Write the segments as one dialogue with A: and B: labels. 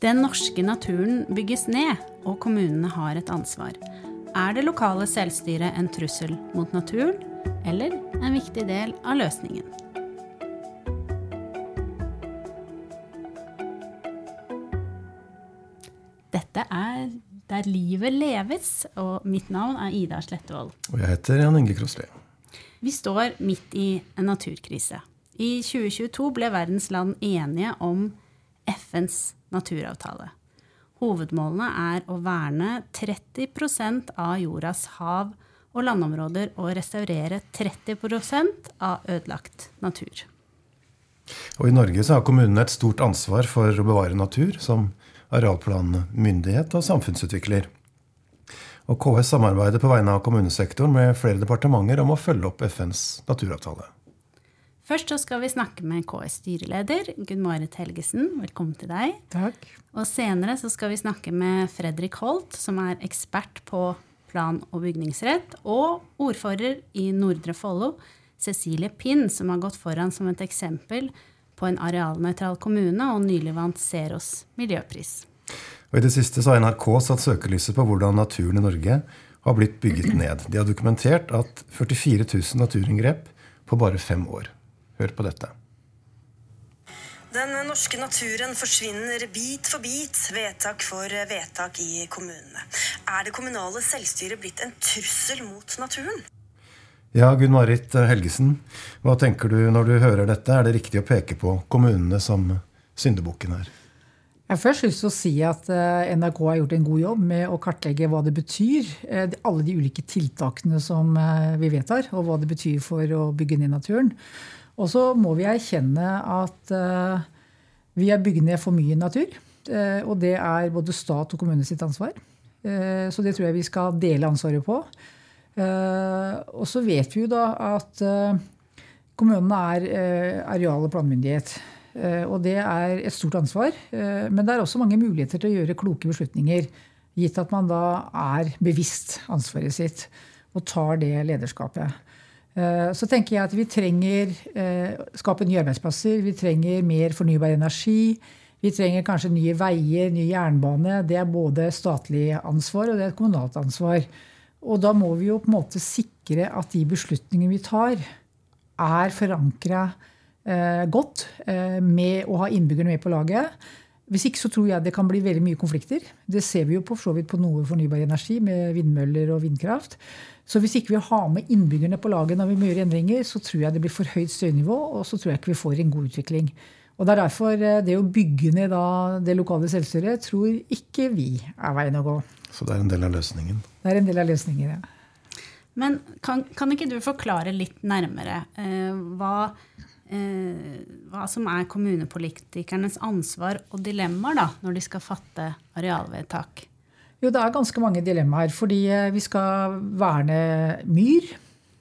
A: Den norske naturen bygges ned, og kommunene har et ansvar. Er det lokale selvstyret en trussel mot naturen, eller en viktig del av løsningen? Dette er Der livet leves, og mitt navn er Ida Slettevold.
B: Og jeg heter Jan Inge Krosli.
A: Vi står midt i en naturkrise. I 2022 ble verdens land enige om FNs naturavtale. Hovedmålene er å verne 30% av jordas hav og landområder og restaurere 30% av ødelagt natur.
B: Og I Norge har kommunene et stort ansvar for å bevare natur, som arealplanmyndighet og samfunnsutvikler. Og KS samarbeider på vegne av kommunesektoren med flere departementer om å følge opp FNs naturavtale.
A: Først så skal vi snakke med KS styreleder, Gunn Marit Helgesen. Velkommen til deg.
C: Takk.
A: Og senere så skal vi snakke med Fredrik Holt, som er ekspert på plan- og bygningsrett, og ordfører i Nordre Follo, Cecilie Pinn, som har gått foran som et eksempel på en arealnøytral kommune og nylig vant Zeros miljøpris.
B: Og I det siste så har NRK satt søkelyset på hvordan naturen i Norge har blitt bygget ned. De har dokumentert at 44 000 naturinngrep på bare fem år. Hør på dette.
D: Den norske naturen forsvinner bit for bit, vedtak for vedtak i kommunene. Er det kommunale selvstyret blitt en trussel mot naturen?
B: Ja, Gunn Marit Helgesen, hva tenker du når du hører dette? Er det riktig å peke på kommunene som syndebukken her?
C: Jeg har først lyst til å si at eh, NRK har gjort en god jobb med å kartlegge hva det betyr, eh, alle de ulike tiltakene som eh, vi vedtar, og hva det betyr for å bygge ned naturen. Og så må vi erkjenne at uh, vi har bygd ned for mye natur. Uh, og det er både stat og kommune sitt ansvar. Uh, så det tror jeg vi skal dele ansvaret på. og så vet vi jo da at kommunene er areal- og planmyndighet. og det er et stort ansvar. men det er også mange muligheter til å gjøre kloke beslutninger. Gitt at man da er bevisst ansvaret sitt og tar det lederskapet. Eh, så tenker jeg at vi trenger å skape nye arbeidsplasser. Vi trenger mer fornybar energi. Vi trenger kanskje nye veier, ny jernbane. Det er både statlig ansvar og det er et kommunalt ansvar. Og da må vi jo på en måte sikre at de beslutningene vi tar, er forankra eh, godt eh, med å ha innbyggerne med på laget. Hvis ikke så tror jeg det kan bli veldig mye konflikter. Det ser vi jo på, på noe fornybar energi med vindmøller og vindkraft. Så hvis ikke vi har med innbyggerne på laget når vi må gjøre endringer, så tror jeg det blir for høyt støynivå, og så tror jeg ikke vi får en god utvikling. Og Det er derfor eh, det å bygge ned det lokale selvstyret tror ikke vi er veien å gå.
B: Så det er en del av løsningen?
C: Det er en del av løsningen, ja.
A: Men kan, kan ikke du forklare litt nærmere eh, hva, hva som er kommunepolitikernes ansvar og dilemmaer da, når de skal fatte arealvedtak?
C: Jo, det er ganske mange dilemmaer. Fordi eh, vi skal verne myr.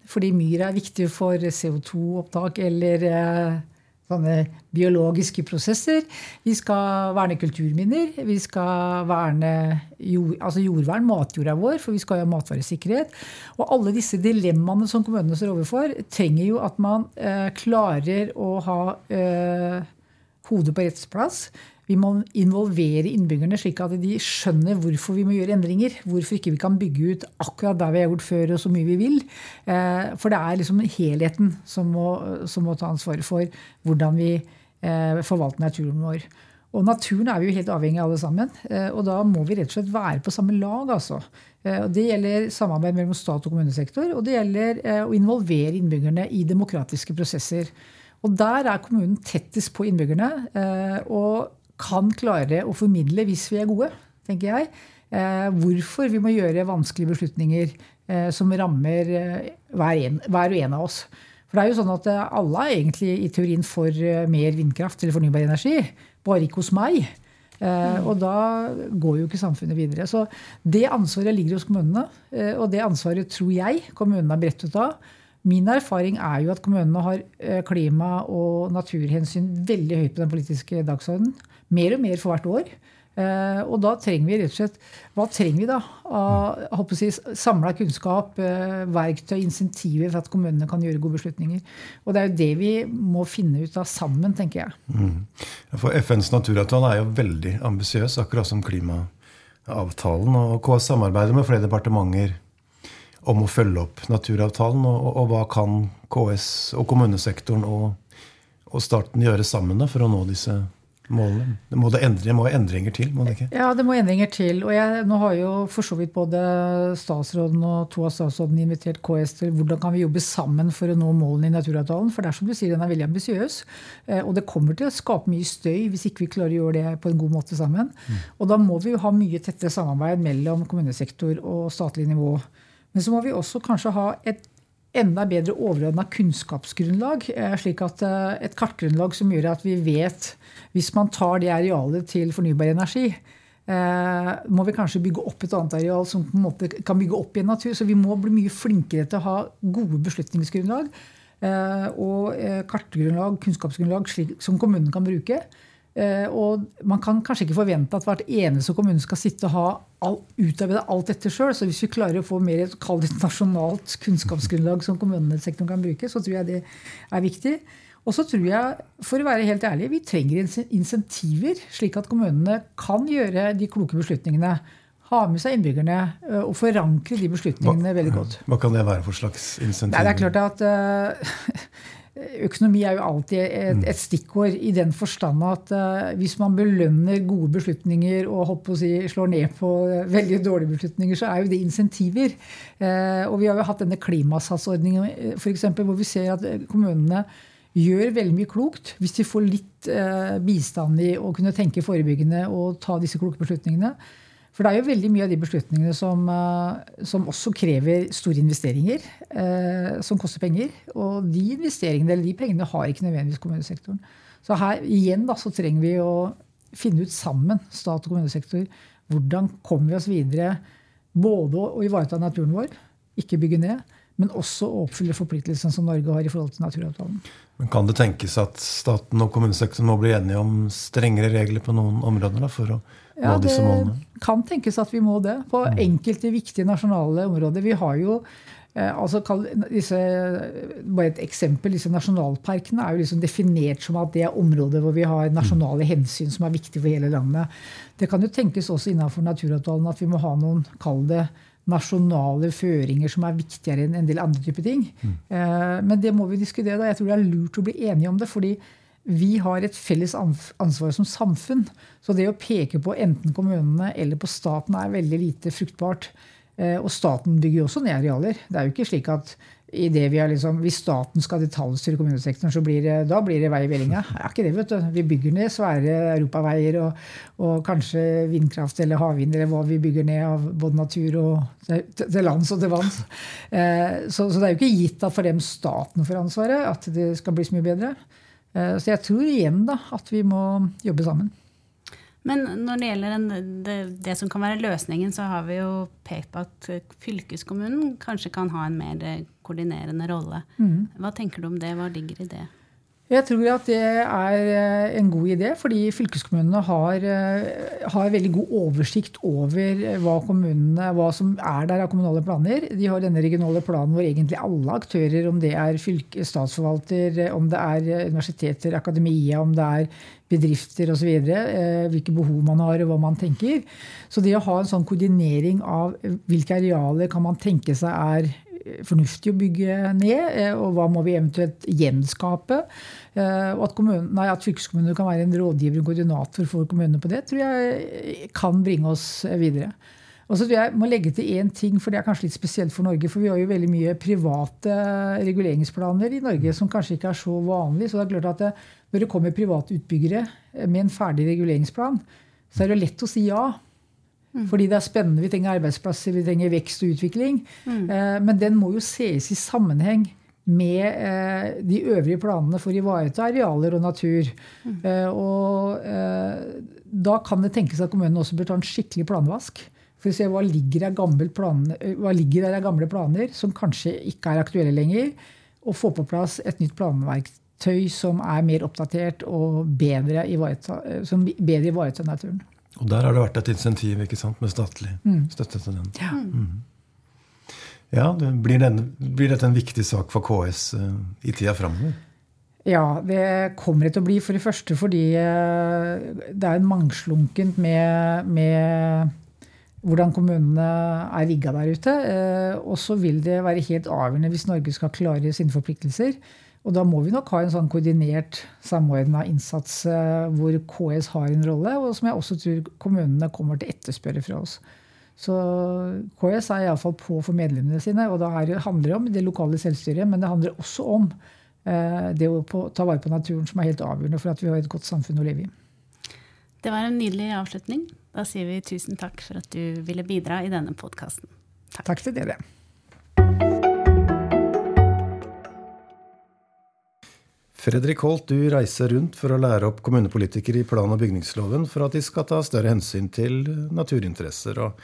C: Fordi myr er viktig for CO2-opptak eller eh, sånne biologiske prosesser. Vi skal verne kulturminner. Vi skal verne jord, altså jordvern, matjorda vår, for vi skal ha matvaresikkerhet. Og alle disse dilemmaene som kommunene står overfor, trenger jo at man eh, klarer å ha eh, hodet på rett plass. Vi må involvere innbyggerne slik at de skjønner hvorfor vi må gjøre endringer. Hvorfor ikke vi kan bygge ut akkurat der vi har gjort før og så mye vi vil. Eh, for det er liksom helheten som må, som må ta ansvaret for hvordan vi eh, forvalter naturen vår. Og naturen er vi jo helt avhengig av alle sammen. Eh, og da må vi rett og slett være på samme lag. altså. Det gjelder samarbeid mellom stat og kommunesektor, og det gjelder å involvere innbyggerne i demokratiske prosesser. Og der er kommunen tettest på innbyggerne. Og kan klare å formidle, hvis vi er gode, tenker jeg, eh, hvorfor vi må gjøre vanskelige beslutninger eh, som rammer eh, hver, en, hver, og en av oss. For det er jo sånn at alle er egentlig i teorien for mer vindkraft eller fornybar energi, bare ikke hos meg. Mm. Og da går jo ikke samfunnet videre. Så det ansvaret ligger hos kommunene. Og det ansvaret tror jeg kommunene er beredt å ta. Min erfaring er jo at kommunene har klima- og naturhensyn veldig høyt på den politiske dagsordenen. Mer og mer for hvert år. Eh, og da trenger vi rett og slett Hva trenger vi da av si, samla kunnskap, eh, verktøy, insentiver for at kommunene kan gjøre gode beslutninger? Og det er jo det vi må finne ut av sammen, tenker jeg. Mm.
B: For FNs naturavtale er jo veldig ambisiøs, akkurat som klimaavtalen. Og KS samarbeider med flere departementer om å følge opp naturavtalen. Og, og hva kan KS og kommunesektoren og, og staten gjøre sammen for å nå disse målene? Målene? Det må det endre, må endringer til? må det ikke?
C: Ja, det må endringer til. Og jeg, nå har jo for så vidt både statsråden og to av statsrådene invitert KS til hvordan kan vi jobbe sammen for å nå målene i naturavtalen. For det er som du sier, den er veldig ambisiøs. Eh, og det kommer til å skape mye støy hvis ikke vi klarer å gjøre det på en god måte sammen. Mm. Og da må vi jo ha mye tettere samarbeid mellom kommunesektor og statlig nivå. Men så må vi også kanskje ha et enda bedre overordna kunnskapsgrunnlag. Eh, slik at eh, Et kartgrunnlag som gjør at vi vet Hvis man tar det arealet til fornybar energi, eh, må vi kanskje bygge opp et annet areal som på en måte kan bygge opp igjen natur. Så vi må bli mye flinkere til å ha gode beslutningsgrunnlag og kartgrunnlag, kunnskapsgrunnlag slik, som kommunen kan bruke. Eh, og man kan kanskje ikke forvente at hvert eneste kommune skal sitte og ha all, utarbeide alt dette sjøl. Så hvis vi klarer å få mer et nasjonalt kunnskapsgrunnlag som kommunesektoren kan bruke, så tror jeg det er viktig. Og så tror jeg, for å være helt ærlig, vi trenger insentiver, slik at kommunene kan gjøre de kloke beslutningene. Ha med seg innbyggerne eh, og forankre de beslutningene
B: hva,
C: veldig godt.
B: Hva kan det være for slags insentiver?
C: Nei, det er klart at uh, Økonomi er jo alltid et, mm. et stikkord i den forstand at uh, hvis man belønner gode beslutninger og si, slår ned på veldig dårlige beslutninger, så er jo det insentiver. Uh, og vi har jo hatt denne klimasatsordningen for eksempel, hvor vi ser at kommunene gjør veldig mye klokt hvis de får litt uh, bistand i å kunne tenke forebyggende og ta disse kloke beslutningene. For det er jo veldig mye av de beslutningene som, eh, som også krever store investeringer. Eh, som koster penger. Og de investeringene eller de pengene har ikke nødvendigvis kommunesektoren. Så her igjen da, så trenger vi å finne ut sammen, stat og kommunesektor, hvordan kommer vi oss videre. Både å ivareta naturen vår, ikke bygge ned, men også å oppfylle forpliktelsene som Norge har i forhold til naturavtalen.
B: Men Kan det tenkes at staten og kommunesektoren må bli enige om strengere regler på noen områder da, for å ja?
C: Det kan tenkes at vi må det på mm. enkelte viktige nasjonale områder. Vi har jo eh, altså disse, Bare et eksempel. disse Nasjonalparkene er jo liksom definert som at det er områder hvor vi har nasjonale hensyn som er viktige for hele landet. Det kan jo tenkes også innenfor naturavtalen at vi må ha noen, kall det, nasjonale føringer som er viktigere enn en del andre typer ting. Mm. Eh, men det må vi diskutere. da. Jeg tror det er lurt å bli enige om det. fordi vi har et felles ansvar som samfunn. Så det å peke på enten kommunene eller på staten er veldig lite fruktbart. Eh, og staten bygger jo også ned arealer. Det er jo ikke slik at liksom, hvis staten skal detaljstyre kommunesektoren, så blir det, da blir det vei i vellinga. Det er ikke det, vet du. Vi bygger ned svære europaveier og, og kanskje vindkraft eller havvind eller hva vi bygger ned av både natur og til, lands og til vanns. Eh, så, så, det er jo ikke gitt at for dem staten får ansvaret, at det skal bli så mye bedre. Eh, så jeg tror igjen da at vi må jobbe sammen.
A: Men når det gjelder en, det, det, som kan være løsningen, så har vi jo pekt på at fylkeskommunen kanskje kan ha en mer koordinerende rolle. Mm. Hva tenker du om det? Hva ligger i det?
C: Jeg tror at det er eh, en god idé, fordi fylkeskommunene har, eh, har veldig god oversikt over hva, hva, som er der av kommunale planer. De har denne regionale planen hvor egentlig alle aktører, om det er fylke, statsforvalter, om det er universiteter, akademia, om det er bedrifter osv., eh, hvilke behov man har og hva man tenker. Så det å ha en sånn koordinering av hvilke arealer kan man tenke seg er fornuftig å bygge ned, eh, og hva må vi eventuelt gjenskape. Eh, og at, kommunen, nei, at fylkeskommuner kan være en rådgiver og koordinator for kommunene på det, tror jeg kan bringe oss videre. Og så tror jeg må legge til én ting, for det er kanskje litt spesielt for Norge. For vi har jo veldig mye private reguleringsplaner i Norge som kanskje ikke er så vanlig. Så det er klart at det, når det kommer private utbyggere med en ferdig reguleringsplan, så er det lett å si ja. Mm. Fordi det er spennende. Vi trenger arbeidsplasser, vi trenger vekst og utvikling. Mm. Eh, men den må jo ses i sammenheng med eh, de øvrige planene for å ivareta arealer og natur. Mm. Eh, og da kan det tenkes at kommunen også bør ta en skikkelig planvask. For å se hva ligger, planer, hva ligger der av gamle planer som kanskje ikke er aktuelle lenger. Og få på plass et nytt planverktøy som er mer oppdatert og bedre bedre ivaretar naturen.
B: Og der har det vært et insentiv ikke sant, med statlig mm. støtte til den.
C: Ja. Mm.
B: ja det blir, den, blir, dette en viktig sak for KS uh, i tida framover?
C: Ja, det kommer det til å bli. For det første fordi uh, det er mangslungent med, med hvordan kommunene er rigga der ute. Uh, og så vil det være helt avgjørende hvis Norge skal klare sine forpliktelser og da må vi nok ha en sånn koordinert, samordna innsats eh, hvor KS har en rolle, og som jeg også tror kommunene kommer til å etterspørre fra oss. Så KS er iallfall på for medlemmene sine, og da handler det om det lokale selvstyret, men det handler også om eh, det å ta vare på naturen, som er helt avgjørende for at vi har et godt samfunn å leve i.
A: Det var en nydelig avslutning. Da sier vi tusen takk for at du ville bidra i denne podkasten.
C: Takk. takk til dere.
B: Fredrik Holt, du reiser rundt for å lære opp kommunepolitikere i plan- og bygningsloven for at de skal ta større hensyn til naturinteresser. Og,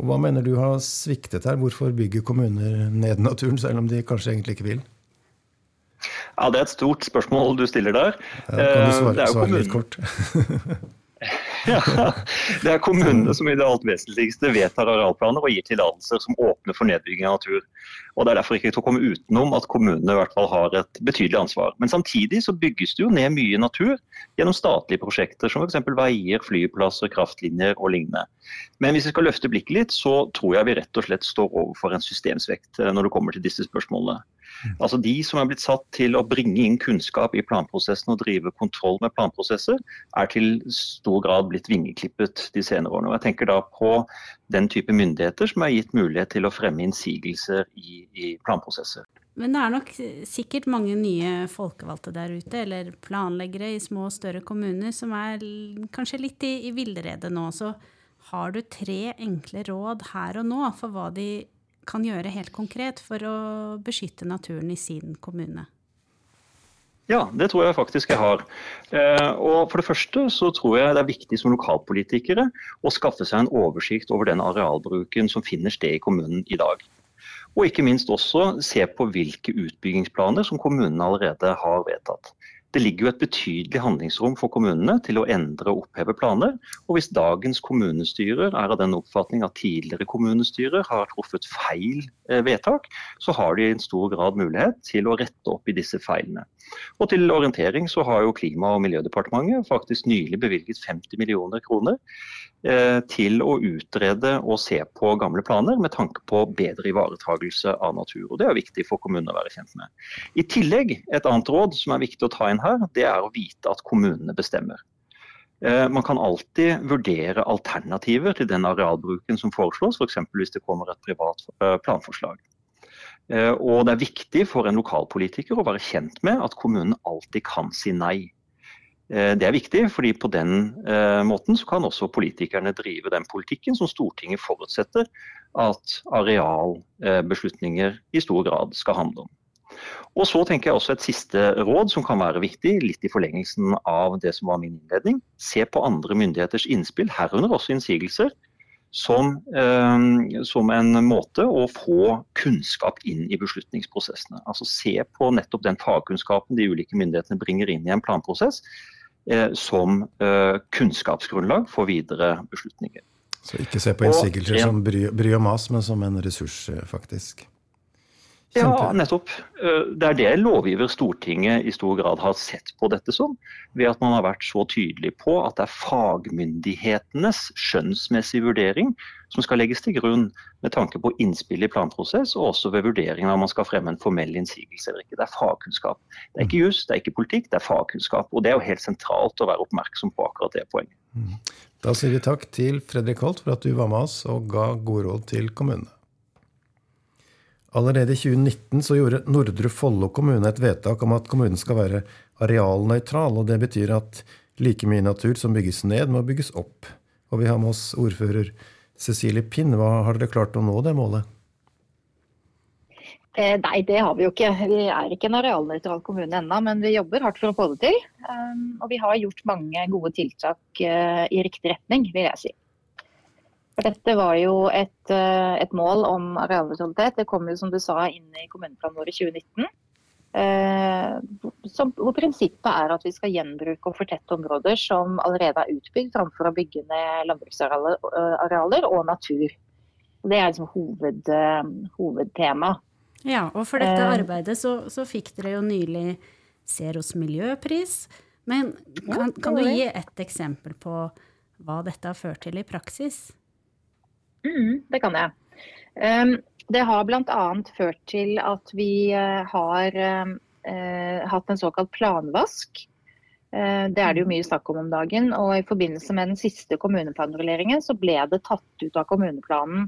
B: og hva mener du har sviktet her? Hvorfor bygger kommuner ned naturen, selv om de kanskje egentlig ikke vil?
E: Ja, Det er et stort spørsmål du stiller der.
B: Ja, kan du svare, svare litt kort?
E: Ja, Det er kommunene som i det alt vesentligste vedtar arealplaner og gir tillatelser som åpner for nedbygging av natur. Og Det er derfor ikke til å komme utenom at kommunene i hvert fall har et betydelig ansvar. Men samtidig så bygges det jo ned mye natur gjennom statlige prosjekter som f.eks. veier, flyplasser, kraftlinjer og lignende. Men hvis vi skal løfte blikket litt, så tror jeg vi rett og slett står overfor en systemsvekt eh, når det kommer til disse spørsmålene. Altså De som er blitt satt til å bringe inn kunnskap i planprosessen og drive kontroll med planprosesser, er til stor grad blitt vingeklippet de senere årene. Og Jeg tenker da på den type myndigheter som er gitt mulighet til å fremme innsigelser i, i planprosesser.
A: Men det er nok sikkert mange nye folkevalgte der ute, eller planleggere i små og større kommuner, som er kanskje litt i, i villrede nå. Så har du tre enkle råd her og nå for hva de kan gjøre helt konkret for å beskytte naturen i sin kommune?
E: Ja, det tror jeg faktisk jeg har. Eh, og For det første så tror jeg det er viktig som lokalpolitikere å skaffe seg en oversikt over den arealbruken som finner sted i kommunen i dag. Og ikke minst også se på hvilke utbyggingsplaner som kommunene allerede har vedtatt. Det ligger jo et betydelig handlingsrom for kommunene til å endre og oppheve planer. Og hvis dagens kommunestyrer er av den oppfatning at tidligere kommunestyrer har truffet feil eh, vedtak, så har de i en stor grad mulighet til å rette opp i disse feilene. Og til orientering så har jo Klima- og miljødepartementet faktisk nylig bevilget 50 millioner kroner til å utrede og se på gamle planer med tanke på bedre ivaretagelse av natur. og Det er viktig for kommunene å være kjent med. I tillegg, et annet råd som er viktig å ta inn her, det er å vite at kommunene bestemmer. Eh, man kan alltid vurdere alternativer til den arealbruken som foreslås, f.eks. For hvis det kommer et privat eh, planforslag. Og Det er viktig for en lokalpolitiker å være kjent med at kommunen alltid kan si nei. Eh, det er viktig, fordi på den eh, måten kan også politikerne drive den politikken som Stortinget forutsetter at arealbeslutninger i stor grad skal handle om. Og så tenker jeg også Et siste råd som kan være viktig, litt i forlengelsen av det som var min innledning. Se på andre myndigheters innspill, herunder også innsigelser, som, eh, som, en måte å få kunnskap inn i beslutningsprosessene. Altså Se på nettopp den fagkunnskapen de ulike myndighetene bringer inn i en planprosess, eh, som eh, kunnskapsgrunnlag for videre beslutninger.
B: Så ikke se på innsigelser som bry, bry og mas, men som en ressurs, eh, faktisk.
E: Ja, nettopp. Eh, det er det lovgiver Stortinget i stor grad har sett på dette som. Ved at man har vært så tydelig på at det er fagmyndighetenes skjønnsmessige vurdering som skal legges til grunn med tanke på innspill i planprosess, og også ved vurderingen av om man skal fremme en formell innsigelse eller ikke. Det er fagkunnskap. Det er ikke juss, det er ikke politikk, det er fagkunnskap. Og det er jo helt sentralt å være oppmerksom på akkurat det poenget. Mm.
B: Da sier vi takk til Fredrik Holt for at du var med oss og ga gode råd til kommunene. Allerede i 2019 så gjorde Nordre Follo kommune et vedtak om at kommunen skal være arealnøytral. og Det betyr at like mye natur som bygges ned, må bygges opp. Og vi har med oss ordfører Cecilie Pinn. Hva har dere klart å nå det målet?
F: Eh, nei, det har vi jo ikke. Vi er ikke en arealnøytral kommune ennå, men vi jobber hardt for å få det til. Um, og vi har gjort mange gode tiltak uh, i riktig retning, vil jeg si. For dette var jo et, uh, et mål om arealnøytralitet. Det kom jo som du sa inn i kommuneplanen vår i 2019. som, hvor prinsippet er at vi skal gjenbruke og fortette områder som allerede er utbygd, framfor å bygge ned landbruksarealer og natur. Det er liksom hoved, hovedtema.
A: Ja, og for dette arbeidet så, så fikk dere jo nylig Seros miljøpris. Men kan, kan, du gi et eksempel på hva dette har ført til i praksis?
F: Mm, det kan jeg. Um, det har bl.a. ført til at vi uh, har uh, hatt en såkalt planvask. Det er det jo mye snakk om om dagen. og I forbindelse med den siste kommuneplanrulleringen så ble det tatt ut av kommuneplanen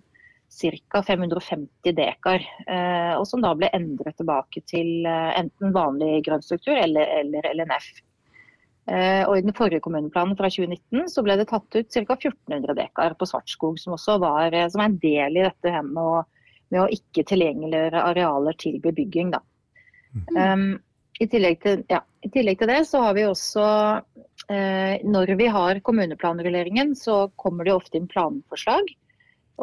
F: ca. 550 dekar. og Som da ble endret tilbake til enten vanlig grønnstruktur eller, eller LNF. Eh, og I den forrige kommuneplanen fra 2019 så ble det tatt ut ca. 1400 dekar på Svartskog, som også var, eh, som er en del i dette med å, med å ikke tilgjengeliggjøre arealer til bebygging. Da. Mm. Um, i, tillegg til, ja, I tillegg til det så har vi også eh, Når vi har kommuneplanrulleringen, så kommer det ofte inn planforslag.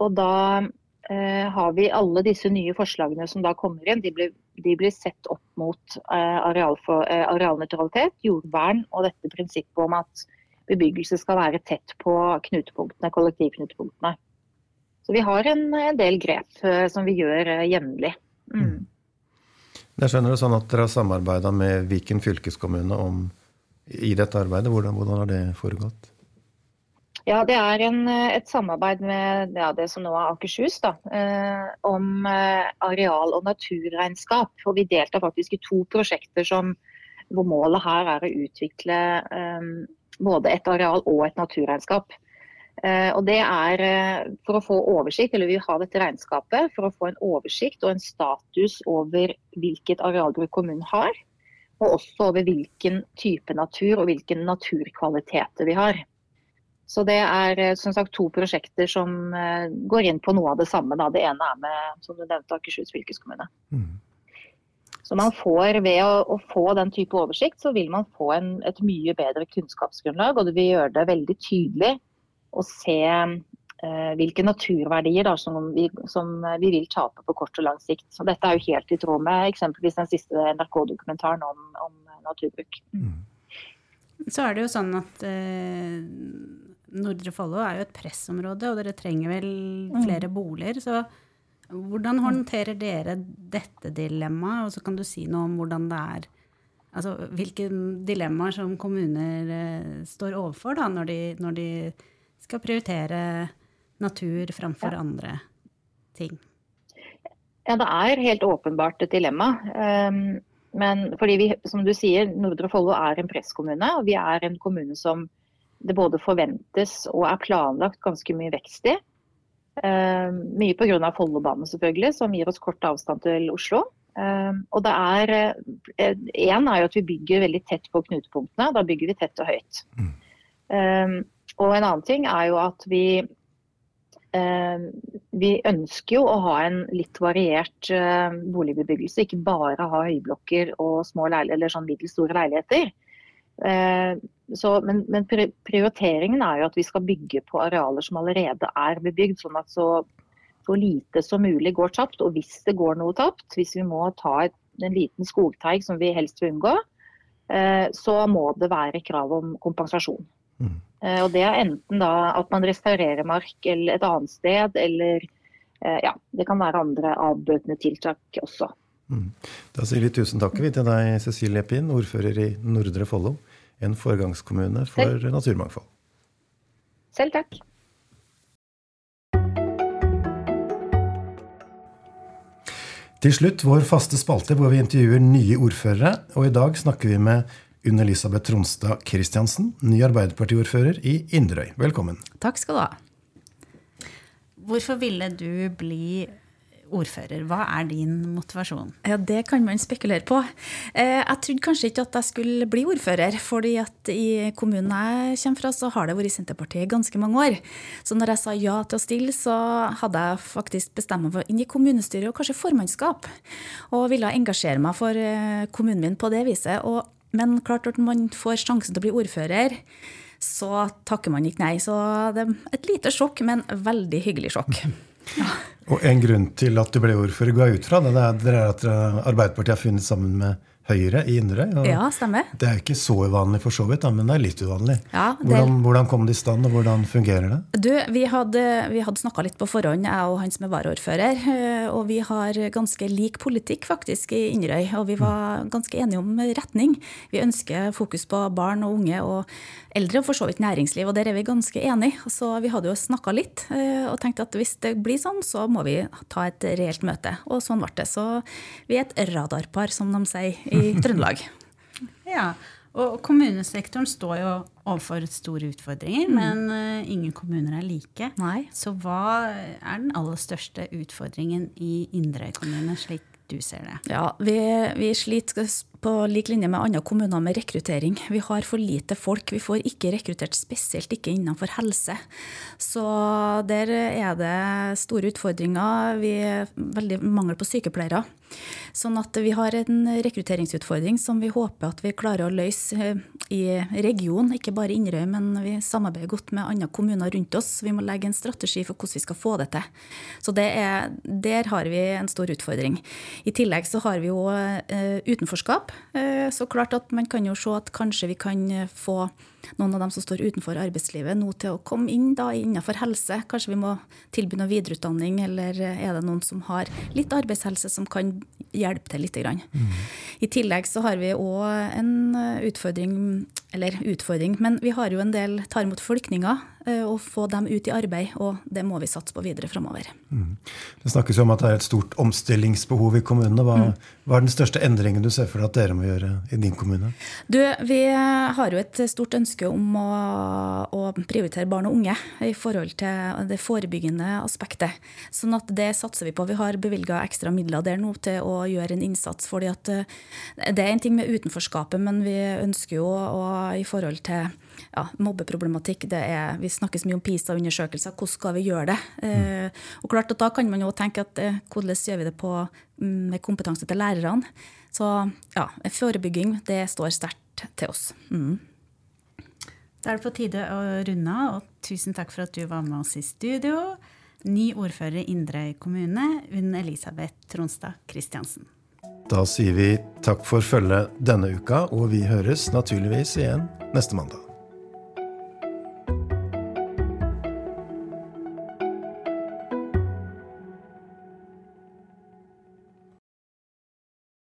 F: Og da eh, har vi alle disse nye forslagene som da kommer inn, de blir de blir sett opp mot eh, areal for, eh, arealnøytralitet, jordvern og dette prinsippet om at bebyggelse skal være tett på knutepunktene, kollektivknutepunktene. Så vi har en, en del grep eh, som vi gjør jevnlig. Mm.
B: Jeg skjønner det sånn at dere har samarbeida med Viken fylkeskommune om, i dette arbeidet. Hvordan, hvordan har det foregått?
F: Ja, Det er en, eh, et samarbeid med ja, det som nå er Akershus da, eh, om eh, areal- og naturregnskap. Og Vi deltar faktisk i to prosjekter som, hvor målet her er å utvikle eh, både et areal- og et naturregnskap. Eh, og det er eh, for å få oversikt, eller Vi vil ha dette regnskapet for å få en oversikt og en status over hvilket arealbruk kommunen har. Og også over hvilken type natur og hvilke naturkvaliteter vi har. Så det er eh, som sagt to prosjekter som går inn på noe av det samme. Da. Det ene er med som du nevnte, Akershus fylkeskommune. Mm. Så man får, Ved å, å, få den type oversikt, så vil man få en, et mye bedre kunnskapsgrunnlag. Og det vil gjøre det veldig tydelig å se eh, hvilke naturverdier da, som, vi, som, vi, vil tape på kort og lang sikt. Så dette er jo helt i tråd med eksempelvis den siste NRK-dokumentaren om, om naturbruk. Mm.
A: Så er det jo sånn at eh, Nordre Follo er jo et pressområde, og dere trenger vel mm. flere mm. boliger. Så hvordan håndterer dere dette dilemmaet? Og så kan du si noe om hvordan det er Altså hvilke dilemmaer som kommuner eh, står overfor da, når de, når de skal prioritere natur framfor ja. andre ting.
F: Ja, det er helt åpenbart et dilemma. Um, men fordi vi, som du sier, Nordre Follo er en presskommune, og vi er en kommune som det både forventes og er planlagt ganske mye vekst i. Uh, mye pga. Follobanen selvfølgelig, som gir oss kort avstand til Oslo. Uh, og det er Én uh, er jo at vi bygger veldig tett på knutepunktene. Da bygger vi tett og høyt. Mm. Og en annen ting er jo at vi Eh, vi ønsker jo å ha en litt variert eh, boligbebyggelse, ikke bare ha høyblokker og små eller sånn middels store leiligheter. Eh, så, men, men, prioriteringen er jo at vi skal bygge på arealer som allerede er bebygd, sånn at så, så lite som mulig går tapt. Og hvis det går noe tapt, hvis vi må ta en liten skogteig som vi helst vil unngå, så må det være krav om kompensasjon. Mm. Eh, og Det er enten da at man restaurerer mark eller et annet sted, eller eh, ja, det kan være andre avbøtende tiltak også. Mm.
B: Da sier vi tusen takk til deg, Cecilie Pinn, ordfører i Nordre Follo, en foregangskommune for Selv. naturmangfold.
F: Selv takk.
B: Til slutt vår faste spalte hvor vi intervjuer nye ordførere. Og i dag snakker vi med Unn Elisabeth Tronstad Christiansen, ny Arbeiderpartiordfører i Inderøy. Velkommen.
A: Takk skal du ha. Hvorfor ville du bli ordfører? Hva er din motivasjon?
G: Ja, Det kan man spekulere på. Eh, jeg trodde kanskje ikke at jeg skulle bli ordfører. fordi at i kommunen jeg kommer fra, så har det vært Senterpartiet i ganske mange år. Så når jeg sa ja til å stille, så hadde jeg faktisk bestemt meg for inn i kommunestyret og kanskje formannskap. Og ville engasjere meg for eh, kommunen min på det viset. Og men klart når man får sjansen til å bli ordfører, så takker man ikke nei. Så det er et lite sjokk, men veldig hyggelig sjokk.
B: Ja. Og en grunn til at du ble ordfører, går jeg ut fra, det er, at Arbeiderpartiet har funnet sammen med Høyre i Inderøy.
G: Ja, stemmer.
B: Det er ikke så uvanlig for så vidt, da, men det er litt uvanlig.
G: Ja, det...
B: hvordan, hvordan, kom det i stand, og hvordan fungerer det?
G: Du, Vi hadde, vi hadde snakka litt på forhånd, jeg og han som er varaordfører. Eh, og vi har ganske lik politikk faktisk i Inderøy. Og vi var ganske enige om retning. Vi ønsker fokus på barn og unge og eldre, og for så vidt næringsliv. Og der er vi ganske enige. Så vi hadde jo snakka litt eh, og tenkte at hvis det blir sånn, så må vi ta et reelt møte. Og sånn ble det. Så vi er et radarpar, som de sier i Trøndelag.
A: ja, og kommunesektoren står jo overfor store utfordringer, mm. men uh, ingen kommuner er like.
G: Nei.
A: Så hva er den aller største utfordringen i Inderøy kommune, slik du ser det?
G: Ja, vi, vi sliter på lik linje med andre kommuner med rekruttering. Vi har for lite folk. Vi får ikke rekruttert, spesielt ikke innenfor helse. Så der er det store utfordringer. Vi er veldig mangel på sykepleiere. Sånn at vi har en rekrutteringsutfordring som vi håper at vi klarer å løse eh, i regionen, ikke bare Inderøy, men vi samarbeider godt med andre kommuner rundt oss. Vi må legge en strategi for hvordan vi skal få det til. Så det er, der har vi en stor utfordring. I tillegg så har vi jo uh, utenforskap. Uh, så klart at man kan jo se at kanskje vi kan få noen av dem som står utenfor arbeidslivet, nå til å komme inn da innenfor helse. Kanskje vi må tilby noe videreutdanning, eller er det noen som har litt arbeidshelse som kan hjelpe til litt? Mm. I tillegg så har vi òg en utfordring, eller utfordring, men vi har jo en del tar imot flyktninger Eh, og få dem ut i arbeid. Og det må vi satse på videre framover. Mm.
B: Det snakkes jo om at det er et stort omstillingsbehov i kommunene. Hva, mm. hva, er den største endringen du ser for deg at dere må gjøre i din kommune?
G: Du, vi har jo et stort ønske om å, å, prioritere barn og unge i forhold til det forebyggende aspektet. Sånn at det satser vi på. Vi har bevilga ekstra midler der nå til å gjøre en innsats. fordi at eh, det er en ting med utenforskapet, men vi ønsker jo å, i forhold til ja, mobbeproblematikk. Det er, vi snakkes mye om PISA-undersøkelser. Hvordan skal vi gjøre det? Eh, og klart at Da kan man jo tenke at eh, hvordan gjør vi det på, mm, med kompetanse til lærerne? Så ja, forebygging det står sterkt til oss. Mm.
A: Da er det på tide å runde av, og tusen takk for at du var med oss i studio. Ny ordfører i Inderøy kommune, Unn Elisabeth Tronstad Christiansen.
B: Da sier vi takk for følget denne uka, og vi høres naturligvis igjen neste mandag.